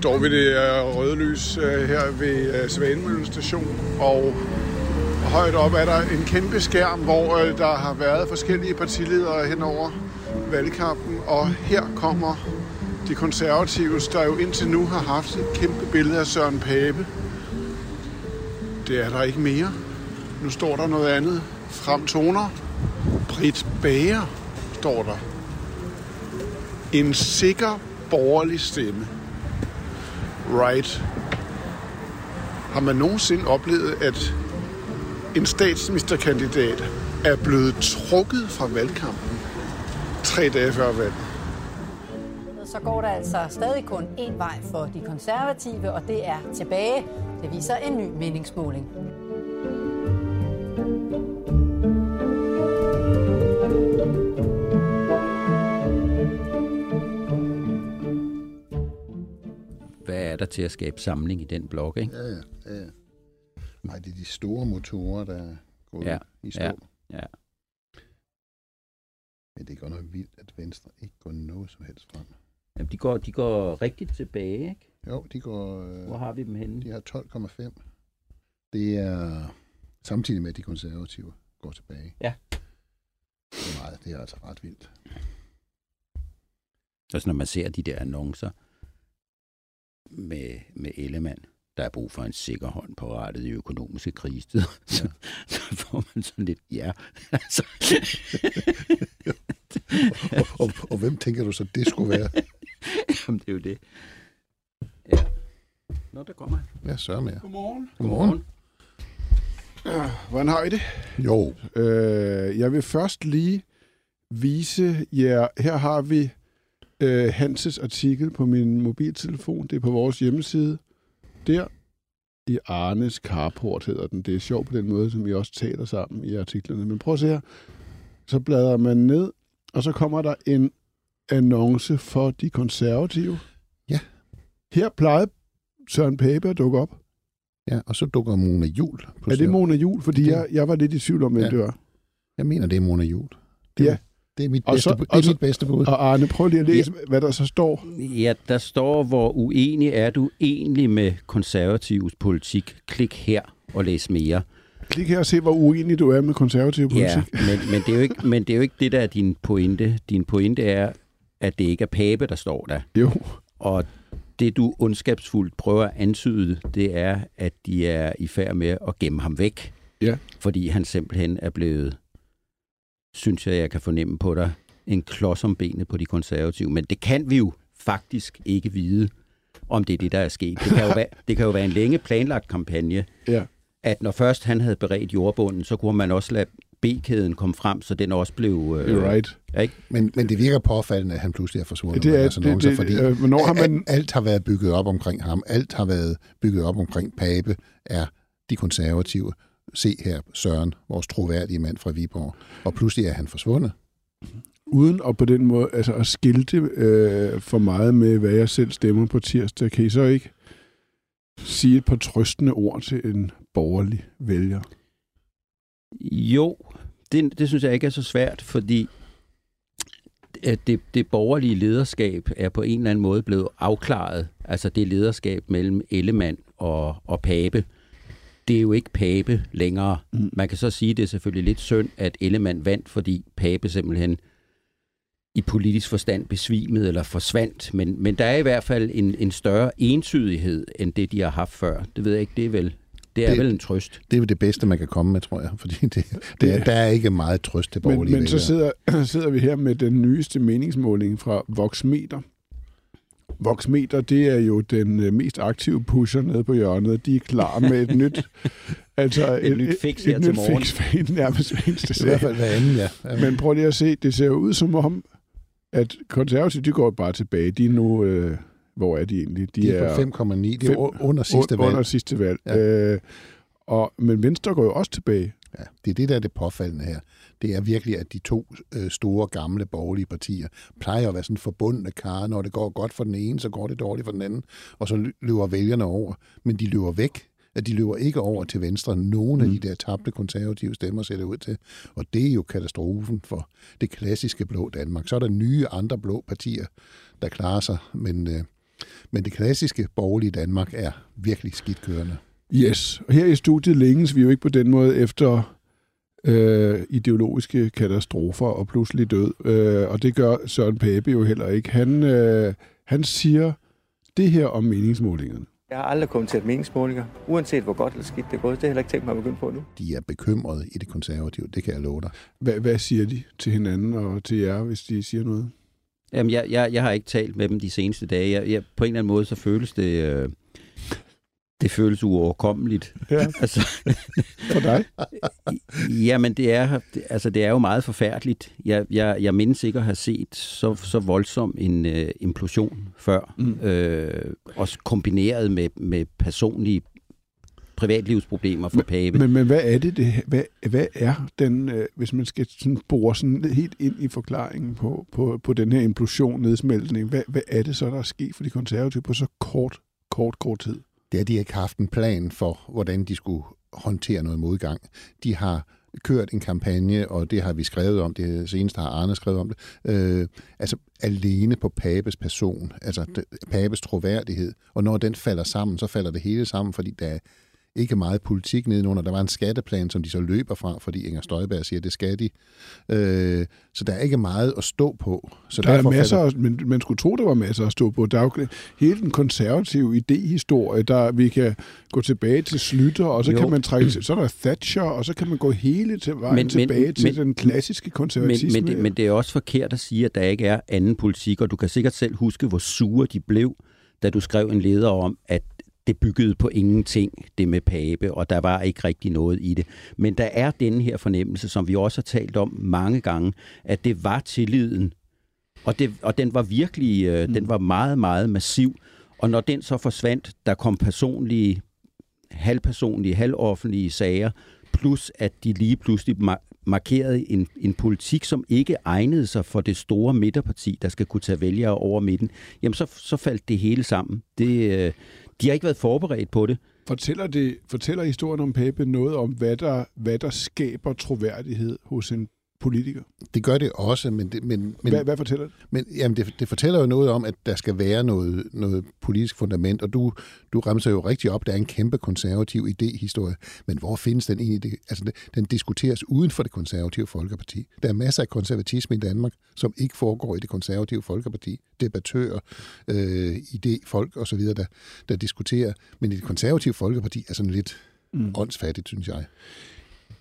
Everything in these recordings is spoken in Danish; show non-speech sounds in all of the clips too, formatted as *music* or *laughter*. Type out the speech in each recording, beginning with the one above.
Står ved det øh, røde lys øh, her ved øh, Svanemøllen station, og højt op er der en kæmpe skærm, hvor der har været forskellige partiledere hen over valgkampen, og her kommer de konservative, der jo indtil nu har haft et kæmpe billede af Søren Pape. Det er der ikke mere. Nu står der noget andet. Frem toner. Britt Bager står der. En sikker borgerlig stemme. Right. Har man nogensinde oplevet, at en statsministerkandidat er blevet trukket fra valgkampen tre dage før valget? Så går der altså stadig kun én vej for de konservative, og det er tilbage. Det viser en ny meningsmåling. Til at skabe samling i den blok, ikke? Ja, ja, ja. Nej, det er de store motorer, der går Ja, i stå. ja, ja. Men det er godt nok vildt, at Venstre ikke går noget som helst frem. Jamen, de går, de går rigtigt tilbage, ikke? Jo, de går... Øh, Hvor har vi dem henne? De har 12,5. Det er samtidig med, at de konservative går tilbage. Ja. Det er, meget, det er altså ret vildt. Altså, når man ser de der annoncer med, med Ellemann, der er brug for en sikker hånd på rettet i økonomiske kristider, *laughs* ja. så, så får man sådan lidt, ja. *laughs* Altså. og, og, og hvem tænker du så, det skulle være? *laughs* Jamen, det er jo det. Ja. Nå, der kommer han. Ja, sørg med jer. Godmorgen. Godmorgen. Hvordan har I det? Jo. Øh, jeg vil først lige vise jer, her har vi øh, Hanses artikel på min mobiltelefon. Det er på vores hjemmeside. Der i Arnes Carport hedder den. Det er sjovt på den måde, som vi også taler sammen i artiklerne. Men prøv at se her. Så bladrer man ned, og så kommer der en annonce for de konservative. Ja. Her plejede Søren Pape at dukke op. Ja, og så dukker Mona Jul på Er det Mona Jul? Fordi Det- jeg, jeg var lidt i tvivl om, hvem Ja. det var. Jeg mener, det er Mona Jul. Det, Ja. Det er mit Og bedste, så- bud. og det er så- mit bedste bud. Og Arne, prøv lige at læse, ja. hvad der så står. Ja, der står, hvor uenig er du egentlig med konservativs politik. Klik her og læs mere. Klik her og se, hvor uenig du er med konservativ politik. Ja, men, men, det er jo ikke, men det er jo ikke det, der er din pointe. Din pointe er, at det ikke er Pape, der står der. Jo. Og det, du ondskabsfuldt prøver at antyde, det er, at de er i færd med at gemme ham væk. Ja. Fordi han simpelthen er blevet, synes jeg, jeg kan fornemme på dig, en klods om benet på de konservative. Men det kan vi jo faktisk ikke vide, om det er det, der er sket. Det kan jo *laughs* være, det kan jo være en længe planlagt kampagne, Ja. at når først han havde beredt jordbunden, så kunne man også lade B-kæden komme frem, så den også blev... Øh, You're right. Ikke? Men, men det virker påfaldende, at han pludselig er forsvundet. Det er- deres det- det- fordi øh, hvornår har man- alt, alt har været bygget op omkring ham. Alt har været bygget op omkring Pape, er de konservative. Se her, Søren, vores troværdige mand fra Viborg. Og pludselig er han forsvundet. Uden at på den måde altså at skilte øh, for meget med, hvad jeg selv stemmer på tirsdag, kan I så ikke sige et par trøstende ord til en borgerlig vælger? Jo, det, det synes jeg ikke er så svært, fordi at det, det borgerlige lederskab er på en eller anden måde blevet afklaret. Altså det lederskab mellem Ellemann og, og Pape. Det er jo ikke Pape længere. Mm. Man kan så sige, at det er selvfølgelig lidt synd, at Ellemann vandt, fordi Pape simpelthen i politisk forstand besvimede eller forsvandt. Men, men der er i hvert fald en, en større entydighed, end det, de har haft før. Det ved jeg ikke, det er vel, det er Det- vel en trøst. Det er jo det bedste, man kan komme med, tror jeg. Fordi det, det er, der er ikke meget trøst til borgerlige Men, men så sidder, *clears throat* sidder vi her med den nyeste meningsmåling fra Voxmeter. Voxmeter, det er jo den øh, mest aktive pusher nede på hjørnet. De er klar med et nyt... *laughs* altså Et nyt fix her et til nyt morgen. Fix, nærmest hver eneste *laughs* I hvert fald hver anden, ja. Men prøv lige at se, det ser jo ud som om, at konservative, de går bare tilbage. De er nu... Øh, hvor er de egentlig? de er på 5,9. Det er under sidste valg. Under sidste valg. Ja. Øh, og, men Venstre går jo også tilbage. Ja, det er det, der er det påfaldende her. Det er virkelig, at de to øh, store, gamle borgerlige partier plejer at være sådan forbundne kar. Når det går godt for den ene, så går det dårligt for den anden. Og så lø- løber vælgerne over. Men de løber væk. At de løber ikke over til venstre. Nogle af de der tabte konservative stemmer ser det ud til. Og det er jo katastrofen for det klassiske blå Danmark. Så er der nye andre blå partier, der klarer sig. Men, øh, Men det klassiske borgerlige Danmark er virkelig skidt kørende. Yes, og her i studiet længes vi jo ikke på den måde efter øh, ideologiske katastrofer og pludselig død. Øh, og det gør Søren Pape jo heller ikke. Han, øh, han siger det her om meningsmålingerne. Jeg har aldrig kommenteret meningsmålinger, uanset hvor godt eller skidt det er gået. Det har jeg heller ikke tænkt mig at begynde på nu. De er bekymrede i det konservative, det kan jeg love dig. Hvad, hvad siger de til hinanden og til jer, hvis de siger noget? Jamen, jeg, jeg, jeg har ikke talt med dem de seneste dage. Jeg, jeg, på en eller anden måde, så føles det... Øh, det føles uoverkommeligt. Ja. *laughs* Altså, For dig? *laughs* jamen, det er, altså, det er jo meget forfærdeligt. Jeg, jeg, jeg mindes ikke at have set så, så voldsom en øh, implosion før. Mm. Øh, også kombineret med, med personlige privatlivsproblemer for Pape. Men, men hvad er det, det hvad, hvad er den, øh, hvis man skal sådan bore sådan helt ind i forklaringen på, på, på den her implosion, nedsmeltning, hvad, hvad er det så, der er sket for de konservative på så kort, kort, kort tid? Det er, at de har haft en plan for, hvordan de skulle håndtere noget modgang. De har kørt en kampagne, og det har vi skrevet om, det seneste har Arne skrevet om det, øh, altså alene på Papes person, altså Papes troværdighed. Og når den falder sammen, så falder det hele sammen, fordi der er ikke meget politik nedenunder. Der var en skatteplan, som de så løber fra, fordi Inger Støjberg siger, at det skal de. Øh, så der er ikke meget at stå på. Så der er masser, falder... men man skulle tro, der var masser at stå på. Der er jo hele den konservative idehistorie, der vi kan gå tilbage til Slytter, og så jo. kan man trække, så er der Thatcher, og så kan man gå hele til vejen men, tilbage men, til men, den klassiske konservatisme. Men, men, det, men det er også forkert at sige, at der ikke er anden politik, og du kan sikkert selv huske, hvor sure de blev, da du skrev en leder om, at det byggede på ingenting, det med Pape, og der var ikke rigtig noget i det. Men der er denne her fornemmelse, som vi også har talt om mange gange, at det var tilliden, og, det, og den var virkelig, øh, mm. den var meget, meget massiv. Og når den så forsvandt, der kom personlige, halvpersonlige, halvoffentlige sager, plus at de lige pludselig markerede en, en politik, som ikke egnede sig for det store midterparti, der skal kunne tage vælgere over midten, jamen så, så faldt det hele sammen. Det, øh, de har ikke været forberedt på det. Fortæller, det, fortæller historien om Pape noget om, hvad der, hvad der skaber troværdighed hos en politiker? Det gør det også, men... Det, men, men hvad, hvad fortæller det? Men, jamen det, det fortæller jo noget om, at der skal være noget, noget politisk fundament, og du, du ramser jo rigtig op, der er en kæmpe konservativ idéhistorie, men hvor findes den egentlig? Det, altså, den diskuteres uden for det konservative Folkeparti. Der er masser af konservatisme i Danmark, som ikke foregår i det konservative Folkeparti. Debattører, øh, idéfolk osv., der, der diskuterer, men i det konservative Folkeparti er sådan lidt mm. åndsfattigt, synes jeg.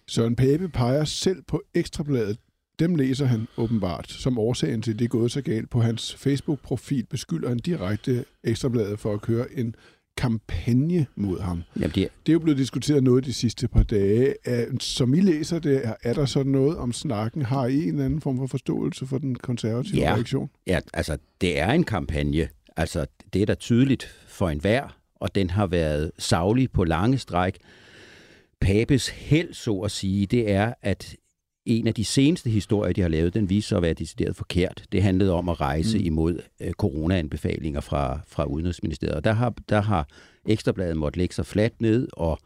Søren Pape peger selv på Ekstrabladet. Dem læser han åbenbart som årsagen til, det er gået så galt. På hans Facebook-profil beskylder han direkte Ekstrabladet for at køre en kampagne mod ham. Jamen, det... er... det er jo blevet diskuteret noget de sidste par dage. Som I læser det, er der så noget om snakken? Har I en anden form for forståelse for den konservative ja. reaktion? Ja, altså det er en kampagne. Altså det er da tydeligt for enhver, og den har været savlig på lange stræk. Papes held, så at sige, det er, at en af de seneste historier, de har lavet, den viser sig at være decideret forkert. Det handlede om at rejse mm. imod øh, coronaanbefalinger fra, fra Udenrigsministeriet. Og der har, der har Ekstrabladet måtte lægge sig fladt ned og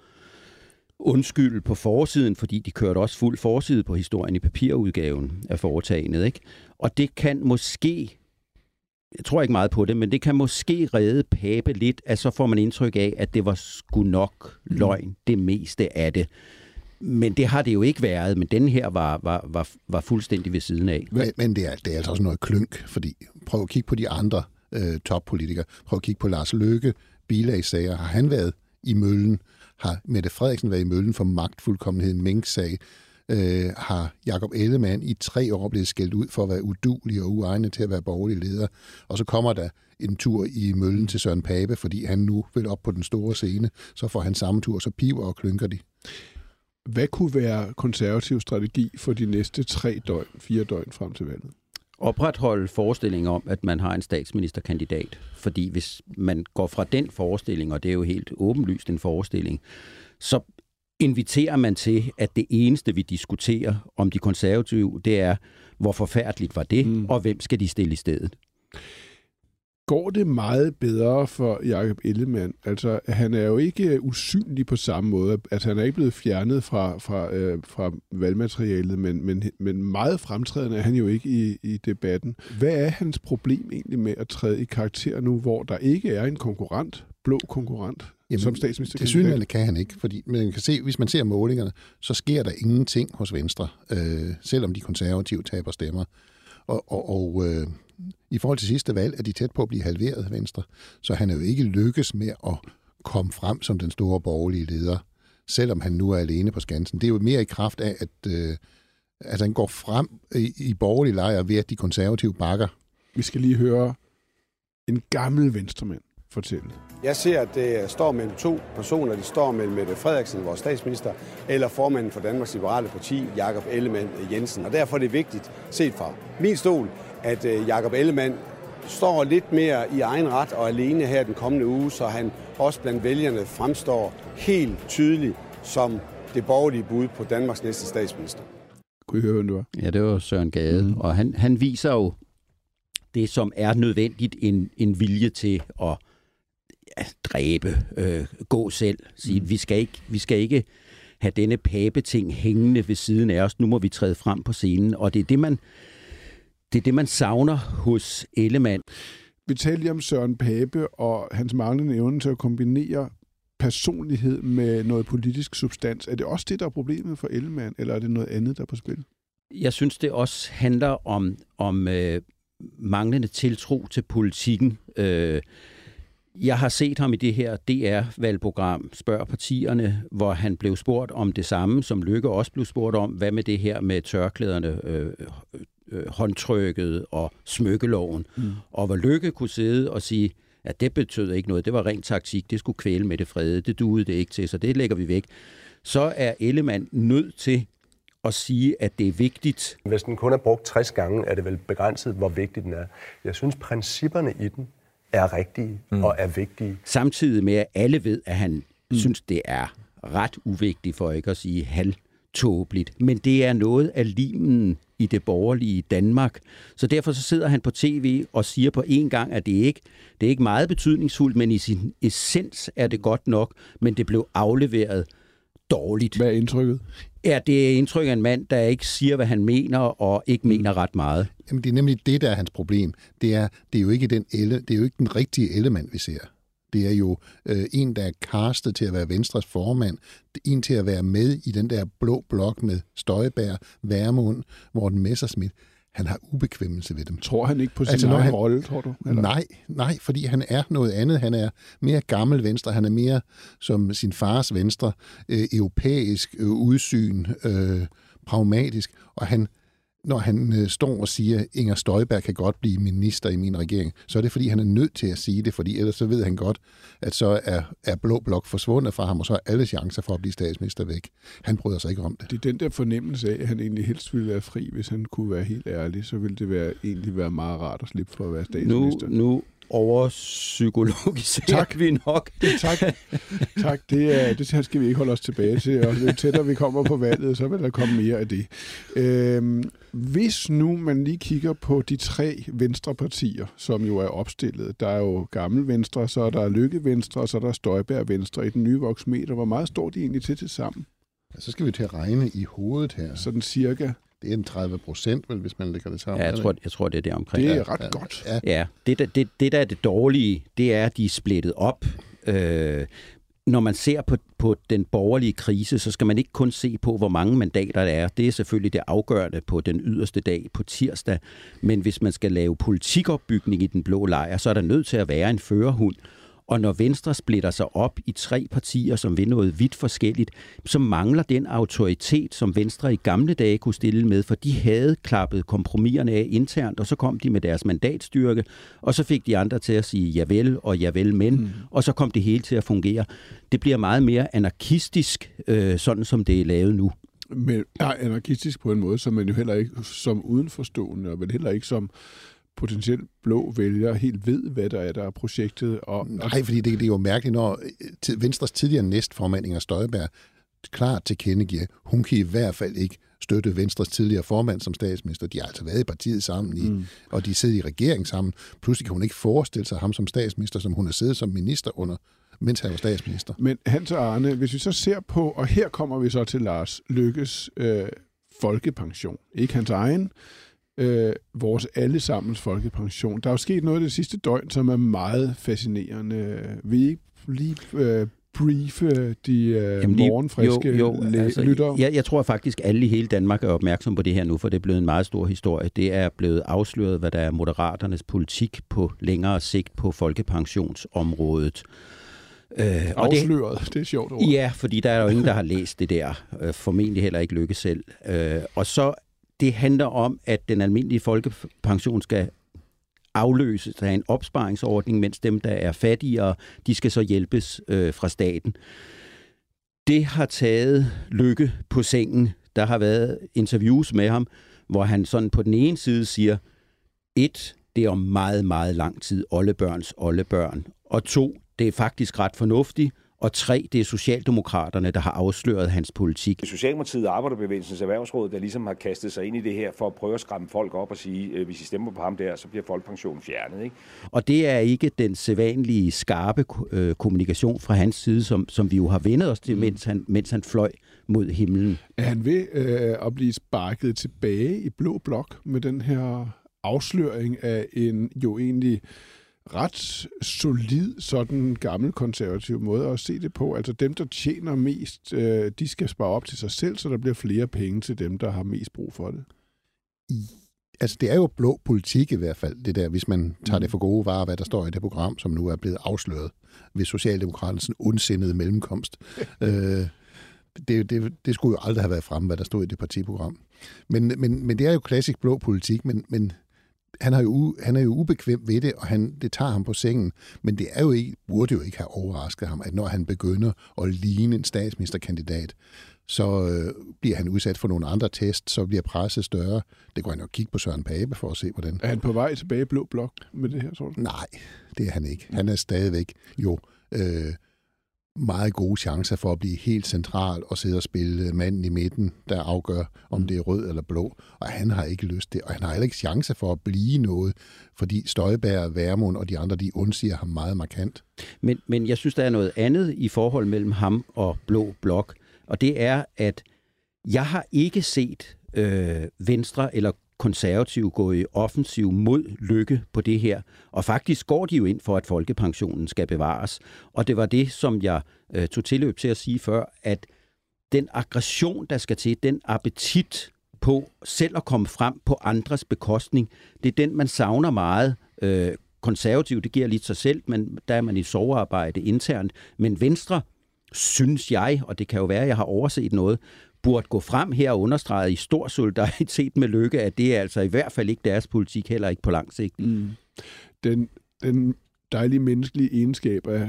undskylde på forsiden, fordi de kørte også fuld forside på historien i papirudgaven af foretagendet. Ikke? Og det kan måske jeg tror ikke meget på det, men det kan måske redde Pape lidt, at så får man indtryk af, at det var sgu nok mm. løgn, det meste af det. Men det har det jo ikke været, men den her var, var, var, var fuldstændig ved siden af. Men, men det, er, det er altså også noget klønk, fordi prøv at kigge på de andre øh, toppolitikere. Prøv at kigge på Lars Løkke, bilagsager. Har han været i møllen? Har Mette Frederiksen været i møllen for magtfuldkommenheden Mink-sag? Øh, har Jakob Ellemann i tre år blevet skældt ud for at være udulig og uegnet til at være borgerlig leder. Og så kommer der en tur i møllen til Søren Pape, fordi han nu vil op på den store scene. Så får han samme tur, så piver og klynker de. Hvad kunne være konservativ strategi for de næste tre døgn, fire døgn frem til valget? opretholde forestillingen om, at man har en statsministerkandidat. Fordi hvis man går fra den forestilling, og det er jo helt åbenlyst en forestilling, så inviterer man til, at det eneste, vi diskuterer om de konservative, det er, hvor forfærdeligt var det, mm. og hvem skal de stille i stedet? Går det meget bedre for Jakob Ellemann? Altså, han er jo ikke usynlig på samme måde. Altså, han er ikke blevet fjernet fra, fra, øh, fra valgmaterialet, men, men, men meget fremtrædende er han jo ikke i, i debatten. Hvad er hans problem egentlig med at træde i karakter nu, hvor der ikke er en konkurrent, blå konkurrent, Jamen, som statsminister? Det synligheden kan han ikke, fordi man kan se, hvis man ser målingerne, så sker der ingenting hos Venstre, øh, selvom de konservative taber stemmer. Og, og, og øh, i forhold til sidste valg er de tæt på at blive halveret Venstre, så han er jo ikke lykkes med at komme frem som den store borgerlige leder, selvom han nu er alene på skansen. Det er jo mere i kraft af, at øh, altså han går frem i, i borgerlige lejre ved, at de konservative bakker. Vi skal lige høre en gammel venstremand fortælle. Jeg ser, at det står mellem to personer. De står mellem Mette Frederiksen, vores statsminister, eller formanden for Danmarks Liberale Parti, Jakob Ellemann Jensen. Og derfor er det vigtigt, set fra min stol, at øh, Jakob Ellemann står lidt mere i egen ret og alene her den kommende uge, så han også blandt vælgerne fremstår helt tydeligt som det borgerlige bud på Danmarks næste statsminister. Kunne I høre, hvem du var? Ja, det var Søren Gade, mm. og han, han viser jo det, som er nødvendigt, en, en vilje til at ja, dræbe, øh, gå selv, sige, mm. vi, skal ikke, vi skal ikke have denne pape-ting hængende ved siden af os, nu må vi træde frem på scenen, og det er det, man, det, er det, man savner hos Ellemann. Vi talte lige om Søren Pape og hans manglende evne til at kombinere personlighed med noget politisk substans. Er det også det, der er problemet for Ellemann, eller er det noget andet, der er på spil? Jeg synes, det også handler om, om øh, manglende tiltro til politikken. Øh, jeg har set ham i det her DR-valgprogram, Spørg partierne, hvor han blev spurgt om det samme, som Lykke også blev spurgt om. Hvad med det her med tørklæderne, øh, øh, håndtrykket og smykkeloven? Mm. Og hvor Lykke kunne sidde og sige, at det betød ikke noget. Det var rent taktik. Det skulle kvæle med det frede. Det duede det ikke til, så det lægger vi væk. Så er Ellemann nødt til at sige, at det er vigtigt. Hvis den kun er brugt 60 gange, er det vel begrænset, hvor vigtig den er. Jeg synes, principperne i den er rigtige mm. og er vigtige. Samtidig med, at alle ved, at han mm. synes, det er ret uvigtigt, for ikke at sige halvtåbeligt. Men det er noget af limen i det borgerlige Danmark. Så derfor så sidder han på tv og siger på en gang, at det ikke det er ikke meget betydningsfuldt, men i sin essens er det godt nok, men det blev afleveret dårligt. Hvad er indtrykket? Ja, det er indtryk af en mand, der ikke siger, hvad han mener, og ikke mener ret meget. Jamen, det er nemlig det, der er hans problem. Det er, det er jo ikke den elle, det er jo ikke den rigtige element, vi ser. Det er jo øh, en, der er castet til at være Venstres formand. En til at være med i den der blå blok med Støjbær, Værmund, Morten Messersmith han har ubekvemmelse ved dem. Tror han ikke på sin altså, egen han, rolle, tror du? Eller? Nej, nej, fordi han er noget andet. Han er mere gammel venstre. Han er mere som sin fars venstre, øh, europæisk øh, udsyn, øh, pragmatisk, og han når han øh, står og siger, at Inger Støjberg kan godt blive minister i min regering, så er det, fordi han er nødt til at sige det, fordi ellers så ved han godt, at så er, er Blå Blok forsvundet fra ham, og så er alle chancer for at blive statsminister væk. Han bryder sig ikke om det. Det er den der fornemmelse af, at han egentlig helst ville være fri, hvis han kunne være helt ærlig, så ville det være, egentlig være meget rart at slippe for at være statsminister. Nu, nu overpsykologiserer tak. vi nok. tak. tak. Det, er, det skal vi ikke holde os tilbage til. Og jo tættere vi kommer på valget, så vil der komme mere af det. Øhm, hvis nu man lige kigger på de tre venstrepartier, som jo er opstillet. Der er jo Gammel Venstre, så er der Lykke Venstre, og så er der Støjbær Venstre i den nye voksmeter. Hvor meget står de egentlig til til sammen? Ja, så skal vi til at regne i hovedet her. Sådan cirka det er en 30 procent, vel, hvis man lægger det sammen. Ja, jeg tror, jeg tror det er det omkring. Det er ret ja, godt. Ja, ja det, der, det, det, der er det dårlige, det er, at de er splittet op. Øh, når man ser på, på den borgerlige krise, så skal man ikke kun se på, hvor mange mandater der er. Det er selvfølgelig det afgørende på den yderste dag på tirsdag. Men hvis man skal lave politikopbygning i den blå lejr, så er der nødt til at være en førerhund. Og når Venstre splitter sig op i tre partier, som vil noget vidt forskelligt, så mangler den autoritet, som Venstre i gamle dage kunne stille med, for de havde klappet kompromiserne af internt, og så kom de med deres mandatstyrke, og så fik de andre til at sige javel og javel men, mm. og så kom det hele til at fungere. Det bliver meget mere anarkistisk, øh, sådan som det er lavet nu. Men er anarkistisk på en måde, som man jo heller ikke som udenforstående, og vel heller ikke som potentielt blå vælger helt ved, hvad der er, der er projektet. Og, Nej, fordi det, det er jo mærkeligt, når Venstres tidligere næstformand Inger Støjberg klart tilkendegiver, hun kan i hvert fald ikke støtte Venstres tidligere formand som statsminister. De har altså været i partiet sammen, i, mm. og de sidder i regering sammen. Pludselig kan hun ikke forestille sig ham som statsminister, som hun har siddet som minister under mens han var statsminister. Men Hans og Arne, hvis vi så ser på, og her kommer vi så til Lars Lykkes øh, folkepension. Ikke hans egen, øh, vores allesammens folkepension. Der er jo sket noget det sidste døgn, som er meget fascinerende. Vi ikke lige øh, briefe de øh, Jamen lige, morgenfriske jo, jo, altså, lytter? Jeg, jeg tror faktisk, at alle i hele Danmark er opmærksom på det her nu, for det er blevet en meget stor historie. Det er blevet afsløret, hvad der er moderaternes politik på længere sigt på folkepensionsområdet. Øh, Afsløret, det, det er sjovt ord. Ja, fordi der er jo ingen, der har læst det der. Øh, formentlig heller ikke lykke selv. Øh, og så, det handler om, at den almindelige folkepension skal afløses af en opsparingsordning, mens dem, der er fattigere, de skal så hjælpes øh, fra staten. Det har taget lykke på sengen. Der har været interviews med ham, hvor han sådan på den ene side siger, et, det er om meget, meget lang tid oldebørns oldebørn. Og to, det er faktisk ret fornuftigt. Og tre, det er Socialdemokraterne, der har afsløret hans politik. Socialdemokratiet og Arbejderbevægelsens Erhvervsråd, der ligesom har kastet sig ind i det her for at prøve at skræmme folk op og sige, øh, hvis I stemmer på ham der, så bliver folkepensionen fjernet. Ikke? Og det er ikke den sædvanlige skarpe øh, kommunikation fra hans side, som, som vi jo har vendet os til, mens han, mens han fløj mod himlen. Er han ved øh, at blive sparket tilbage i blå blok med den her afsløring af en jo egentlig ret solid, sådan gammel konservativ måde at se det på. Altså dem, der tjener mest, øh, de skal spare op til sig selv, så der bliver flere penge til dem, der har mest brug for det. Altså, det er jo blå politik i hvert fald, det der, hvis man tager det mm. for gode varer, hvad der står i det program, som nu er blevet afsløret ved Socialdemokraternes ondsindede mellemkomst. *laughs* øh, det, det, det skulle jo aldrig have været fremme, hvad der stod i det partiprogram. Men, men, men det er jo klassisk blå politik, men, men han, er jo, han er jo ubekvem ved det, og han, det tager ham på sengen. Men det er jo ikke, burde jo ikke have overrasket ham, at når han begynder at ligne en statsministerkandidat, så øh, bliver han udsat for nogle andre test, så bliver presset større. Det går han jo kigge på Søren Pape for at se, hvordan... Er han på vej tilbage i blå blok med det her, tror du? Nej, det er han ikke. Han er stadigvæk jo øh, meget gode chancer for at blive helt central og sidde og spille manden i midten, der afgør, om mm. det er rød eller blå. Og han har ikke lyst til, og han har heller ikke chance for at blive noget, fordi Støjberg, Værmund og de andre, de undsiger ham meget markant. Men, men jeg synes, der er noget andet i forhold mellem ham og Blå Blok, og det er, at jeg har ikke set øh, Venstre eller konservative gå i offensiv mod lykke på det her. Og faktisk går de jo ind for, at folkepensionen skal bevares. Og det var det, som jeg øh, tog tilløb til at sige før, at den aggression, der skal til, den appetit på selv at komme frem på andres bekostning, det er den, man savner meget. Øh, konservativ, det giver lidt sig selv, men der er man i sovearbejde internt. Men Venstre, synes jeg, og det kan jo være, at jeg har overset noget, burde gå frem her og understrege i stor solidaritet med Lykke, at det er altså i hvert fald ikke deres politik, heller ikke på lang sigt. Mm. Den, den dejlige menneskelige egenskaber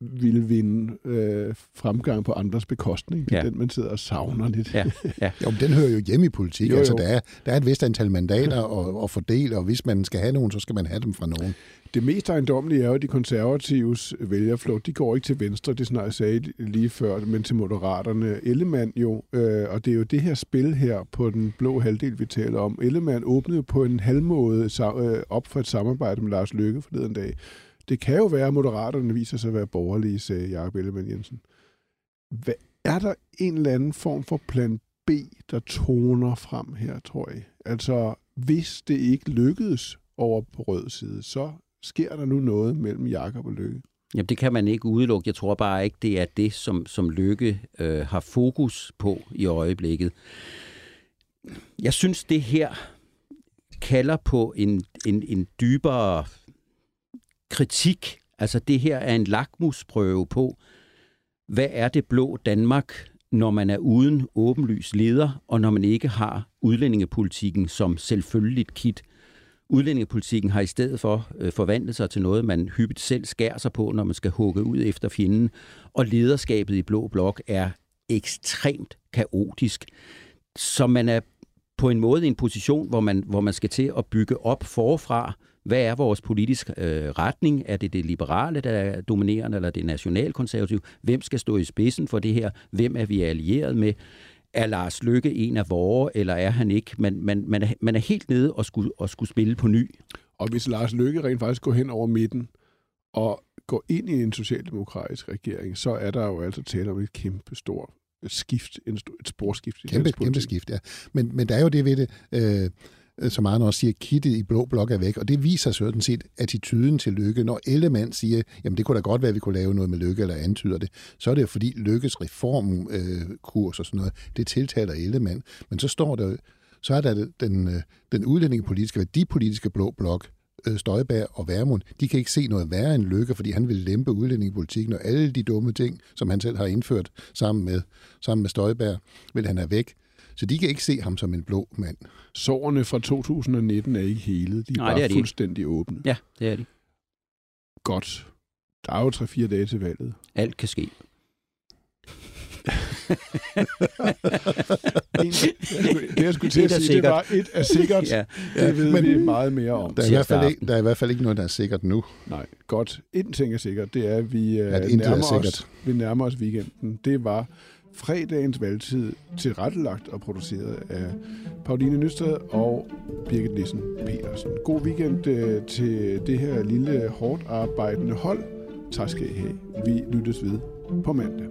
vil vinde øh, fremgang på andres bekostning. Det ja. den, man sidder og savner lidt. Ja. Ja. *laughs* jo, den hører jo hjemme i politik. Jo, altså, jo. Altså, der, er, der er et vist antal mandater at, at fordele, og hvis man skal have nogen, så skal man have dem fra nogen. Det mest ejendomlige er jo, at de konservatives vælgerflugt, de går ikke til venstre, det snart sagde lige før, men til moderaterne. Ellemann jo, øh, og det er jo det her spil her på den blå halvdel, vi taler om. Ellemann åbnede på en halvmåde øh, op for et samarbejde med Lars Løkke forleden dag. Det kan jo være, at moderaterne viser sig at være borgerlige, sagde Jacob Ellemann Jensen. Hvad, er der en eller anden form for plan B, der toner frem her, tror jeg? Altså, hvis det ikke lykkedes over på rød side, så sker der nu noget mellem Jakob og Lykke? Jamen, det kan man ikke udelukke. Jeg tror bare ikke, det er det, som, som Lykke øh, har fokus på i øjeblikket. Jeg synes, det her kalder på en, en, en dybere kritik. Altså, det her er en lakmusprøve på, hvad er det blå Danmark, når man er uden åbenlys leder, og når man ikke har udlændingepolitikken som selvfølgeligt kit. Udlændingepolitikken har i stedet for øh, forvandlet sig til noget, man hyppigt selv skærer sig på, når man skal hugge ud efter fjenden. Og lederskabet i Blå Blok er ekstremt kaotisk. Så man er på en måde i en position, hvor man, hvor man skal til at bygge op forfra. Hvad er vores politiske øh, retning? Er det det liberale, der er dominerende, eller det nationalkonservative? Hvem skal stå i spidsen for det her? Hvem er vi allieret med? Er Lars Lykke en af vore, eller er han ikke? Man, man, man, er, man er helt nede og skulle, og skulle spille på ny. Og hvis Lars Løkke rent faktisk går hen over midten og går ind i en socialdemokratisk regering, så er der jo altså tale om et kæmpe stort skift, et sporskift i kæmpe, kæmpe skift, ja. Men, men der er jo det ved det, øh, Øh, som Arne også siger, kittet i blå blok er væk, og det viser sådan set attituden til Lykke. Når Ellemann siger, jamen det kunne da godt være, at vi kunne lave noget med Lykke, eller antyder det, så er det jo fordi Lykkes reformkurs øh, og sådan noget, det tiltaler Ellemann. Men så står der så er der den, øh, den udlændingepolitiske, værdipolitiske blå blok, Støjbær Støjberg og Værmund, de kan ikke se noget værre end Lykke, fordi han vil lempe udlændingepolitikken, og alle de dumme ting, som han selv har indført sammen med, sammen med Støjberg, vil han have væk. Så de kan ikke se ham som en blå mand. Sårene fra 2019 er ikke hele. De er Nej, bare er de fuldstændig ikke. åbne. Ja, det er de. Godt. Der er jo 3-4 dage til valget. Alt kan ske. *laughs* det, jeg skulle til at sige, det var et er sikkert. *laughs* ja. Det ved men, vi meget mere om. Der er, i hvert fald ikke, der er i hvert fald ikke noget, der er sikkert nu. Nej, godt. En ting er sikkert, det er, at vi, øh, at nærmer, os, vi nærmer os weekenden. Det var fredagens valgtid tilrettelagt og produceret af Pauline Nysted og Birgit Nissen Petersen. God weekend øh, til det her lille hårdt arbejdende hold. Tak skal I have. Vi lyttes ved på mandag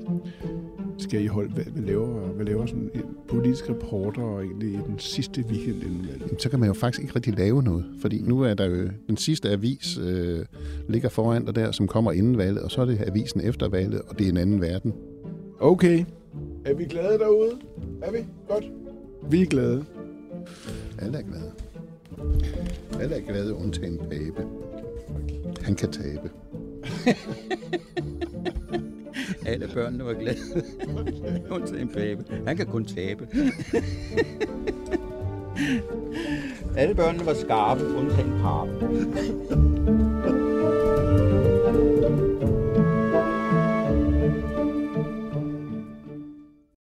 skal I holde, hvad, hvad laver, hvad laver sådan en politisk reporter egentlig i den sidste weekend inden valget? Så kan man jo faktisk ikke rigtig lave noget, fordi nu er der jo den sidste avis øh, ligger foran dig der, som kommer inden valget, og så er det avisen efter valget, og det er en anden verden. Okay. Er vi glade derude? Er vi? Godt. Vi er glade. Alle er glade. Alle er glade, undtagen Pape. Han kan tabe. *laughs* Alle børnene var glade. *laughs* Undtagen Pape. Han kan kun tabe. *laughs* Alle børnene var skarpe, undtagen Pape.